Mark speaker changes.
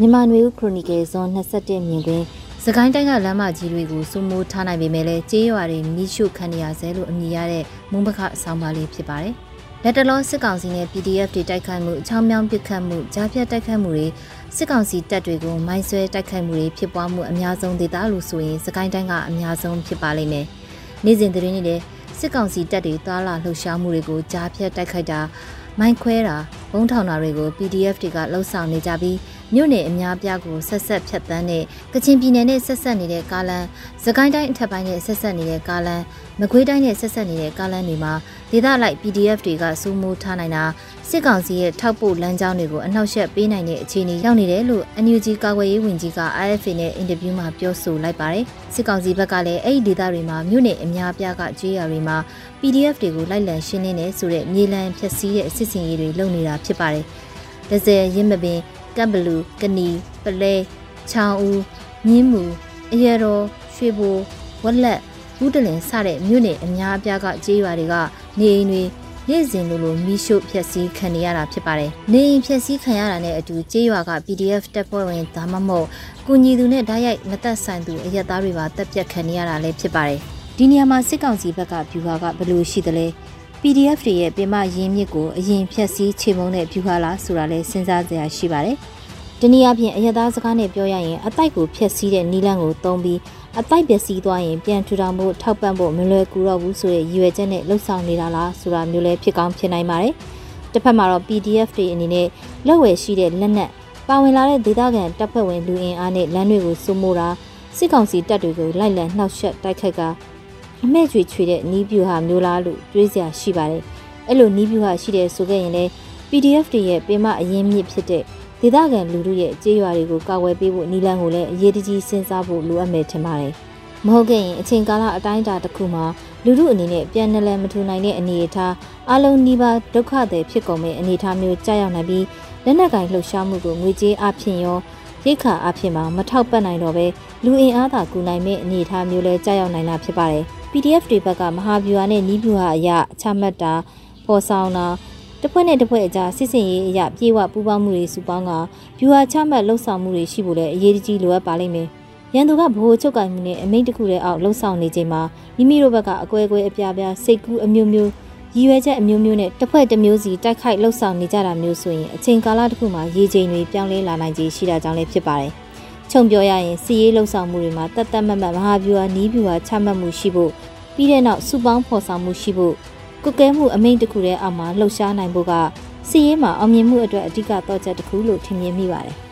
Speaker 1: မြန်မာနွေဦးခရိုနီကယ်ဇွန်21မြင်တွင်စကိုင်းတိုင်းကလမ်းမကြီးတွေကိုစုမိုးထားနိုင်ပေမဲ့လည်းကျေးရွာတွေမိရှုခံနေရဆဲလို့အမည်ရတဲ့မုံဘခအဆောင်ပါလေးဖြစ်ပါတယ်။လက်တလောစစ်ကောင်စီနဲ့ PDF တွေတိုက်ခိုက်မှုအချောင်းမြောင်းပစ်ခတ်မှုကြားဖြတ်တိုက်ခိုက်မှုတွေစစ်ကောင်စီတပ်တွေကိုမိုင်းဆွဲတိုက်ခိုက်မှုတွေဖြစ်ပွားမှုအများဆုံးဒေသလို့ဆိုရင်စကိုင်းတိုင်းကအများဆုံးဖြစ်ပါလိမ့်မယ်။နေ့စဉ်သတင်းတွေနဲ့စစ်ကောင်စီတပ်တွေသွာလာလှုပ်ရှားမှုတွေကိုကြားဖြတ်တိုက်ခိုက်တာမိုင်းခွဲတာဘုံထောင်တာတွေကို PDF တွေကလှုပ်ဆောင်နေကြပြီးမြို့နယ်အများပြားကိုဆက်ဆက်ဖြတ်တန်းတဲ့ကချင်ပြည်နယ်နဲ့ဆက်ဆက်နေတဲ့ကားလမ်း၊စကိုင်းတိုင်းအထက်ပိုင်းနဲ့ဆက်ဆက်နေတဲ့ကားလမ်း၊မကွေးတိုင်းနဲ့ဆက်ဆက်နေတဲ့ကားလမ်းတွေမှာဒေသလိုက် PDF တွေကစိုးမိုးထားနိုင်တာစစ်ကောင်စီရဲ့ထောက်ပို့လမ်းကြောင်းတွေကိုအနှောက်အယှက်ပေးနိုင်တဲ့အခြေအနေရောက်နေတယ်လို့ NUG ကာကွယ်ရေးဝန်ကြီးက IFA နဲ့အင်တာဗျူးမှာပြောဆိုလိုက်ပါတယ်။စစ်ကောင်စီဘက်ကလည်းအဲ့ဒီဒေသတွေမှာမြို့နယ်အများပြားကကြေးရွာတွေမှာ PDF တွေကိုလိုက်လံရှင်းလင်းနေဆိုတဲ့မြေလံဖျက်ဆီးတဲ့စစ်စင်ရေးတွေလုပ်နေတာဖြစ်ပါတယ်။ဒဇယ်ရင်းမပင် ကပ်ဘလူကနီပလဲချောင်းဦးမြင်းမူအရတော်ရွှေဘိုဝက်လက်ဘူးတလင်စတဲ့မြို့နယ်အများအပြားကကြေးရွာတွေကနေအိမ်တွေနေ့စဉ်လိုလိုမိရှုဖျက်ဆီးခံရတာဖြစ်ပါတယ်။နေအိမ်ဖျက်ဆီးခံရတာနဲ့အတူကြေးရွာက PDF တပ်ဖွဲ့ဝင်ဒါမှမဟုတ်ကုညီသူနဲ့ဓာတ်ရိုက်မသက်ဆိုင်သူအရက်သားတွေပါတပ်ပြတ်ခံရတာလည်းဖြစ်ပါတယ်။ဒီနေရာမှာစစ်ကောင်စီဘက်ကဗျူဟာကဘယ်လိုရှိသလဲ PDF တွေရဲ့ပြင်မရင်းမြစ်ကိုအရင်ဖြတ်စည်းချေမုံတဲ့ဗျူဟာလားဆိုတာလဲစဉ်းစားစရာရှိပါတယ်။ဒီနည်းအားဖြင့်အရသာစကားနဲ့ပြောရရင်အတိုက်ကိုဖျက်ဆီးတဲ့နီလန်းကိုသုံးပြီးအတိုက်ပျက်စီးသွားရင်ပြန်ထူထောင်ဖို့ထောက်ပံ့ဖို့မလွယ်ကူတော့ဘူးဆိုတဲ့ရည်ရွယ်ချက်နဲ့လှုပ်ဆောင်နေတာလားဆိုတာမျိုးလဲဖြစ်ကောင်းဖြစ်နိုင်ပါတယ်။တစ်ဖက်မှာတော့ PDF တွေအနေနဲ့လက်ဝယ်ရှိတဲ့လက်နက်ပါဝင်လာတဲ့ဒေသခံတပ်ဖွဲ့ဝင်လူအင်အားနဲ့လမ်းတွေကိုစိုးမိုးတာစစ်ကောင်စီတပ်တွေကိုလိုက်လံနှောက်ယှက်တိုက်ခိုက်က အမဲ့ကျွေချွေတဲ့နီးပြူဟာမျိုးလားလို့တွေးစရာရှိပါတယ်။အဲ့လိုနီးပြူဟာရှိတဲ့ဆိုခဲ့ရင်လည်း PDF တွေရဲ့ပင်မအရင်မြစ်ဖြစ်တဲ့ဒေသခံလူထုရဲ့ကြေးရွာတွေကိုကာကွယ်ပေးဖို့နီလန်းကိုလည်းအရေးတကြီးစဉ်းစားဖို့လိုအပ်မယ်ထင်ပါတယ်။မဟုတ်ခဲ့ရင်အချိန်ကာလအတိုင်းအတာတစ်ခုမှာလူထုအနေနဲ့ပြန်နလန်မထူနိုင်တဲ့အနေအထားအလုံးနီးပါးဒုက္ခတွေဖြစ်ကုန်မဲ့အနေအထားမျိုးကြာရောက်နိုင်ပြီးလက်နက်ကင်လှုပ်ရှားမှုကိုငွေကြေးအဖြစ်ရောရိတ်ခါအဖြစ်မှာမထောက်ပံ့နိုင်တော့ပဲလူအင်အားသာကူနိုင်မဲ့အနေအထားမျိုးလဲကြာရောက်နိုင်တာဖြစ်ပါတယ်။ PDF တွေဘက်ကမဟာဗျူဟာနဲ့နီးဗျူဟာအရအချမှတ်တာပေါ်ဆောင်တာတစ်ဖွဲ့နဲ့တစ်ဖွဲ့အကြားစစ်စင်ရေးအရာပြေဝပူးပေါင်းမှုတွေစုပေါင်းကဗျူဟာချမှတ်လှုပ်ဆောင်မှုတွေရှိဖို့လည်းအရေးကြီးလိုအပ်ပါလိမ့်မယ်။ရန်သူကဗဟိုချုပ်ကင်မှုနဲ့အမိန့်တစ်ခုတည်းအောက်လှုပ်ဆောင်နေချိန်မှာမိမိတို့ဘက်ကအကွဲကွဲအပြားပြားစိတ်ကူးအမျိုးမျိုးရည်ရွယ်ချက်အမျိုးမျိုးနဲ့တစ်ဖွဲ့တစ်မျိုးစီတိုက်ခိုက်လှုပ်ဆောင်နေကြတာမျိုးဆိုရင်အချိန်ကာလတစ်ခုမှာရေချိန်တွေပြောင်းလဲလာနိုင်ခြေရှိတာကြောင့်လည်းဖြစ်ပါတယ်။ ခြုံပြောရရင်စီရေးလှုပ်ဆောင်မှုတွေမှာတတ်တတ်မတ်မတ်မဟာဗျူဟာနီးဗျူဟာချမှတ်မှုရှိဖို့ပြီးတဲ့နောက်စုပေါင်းဖော်ဆောင်မှုရှိဖို့ကုကဲမှုအမိန့်တစ်ခုတည်းအောက်မှာလှုပ်ရှားနိုင်ဖို့ကစီးရေးမှာအောင်မြင်မှုအတွက်အဓိကတော့ချက်တစ်ခုလို့ထင်မြင်မိပါတယ်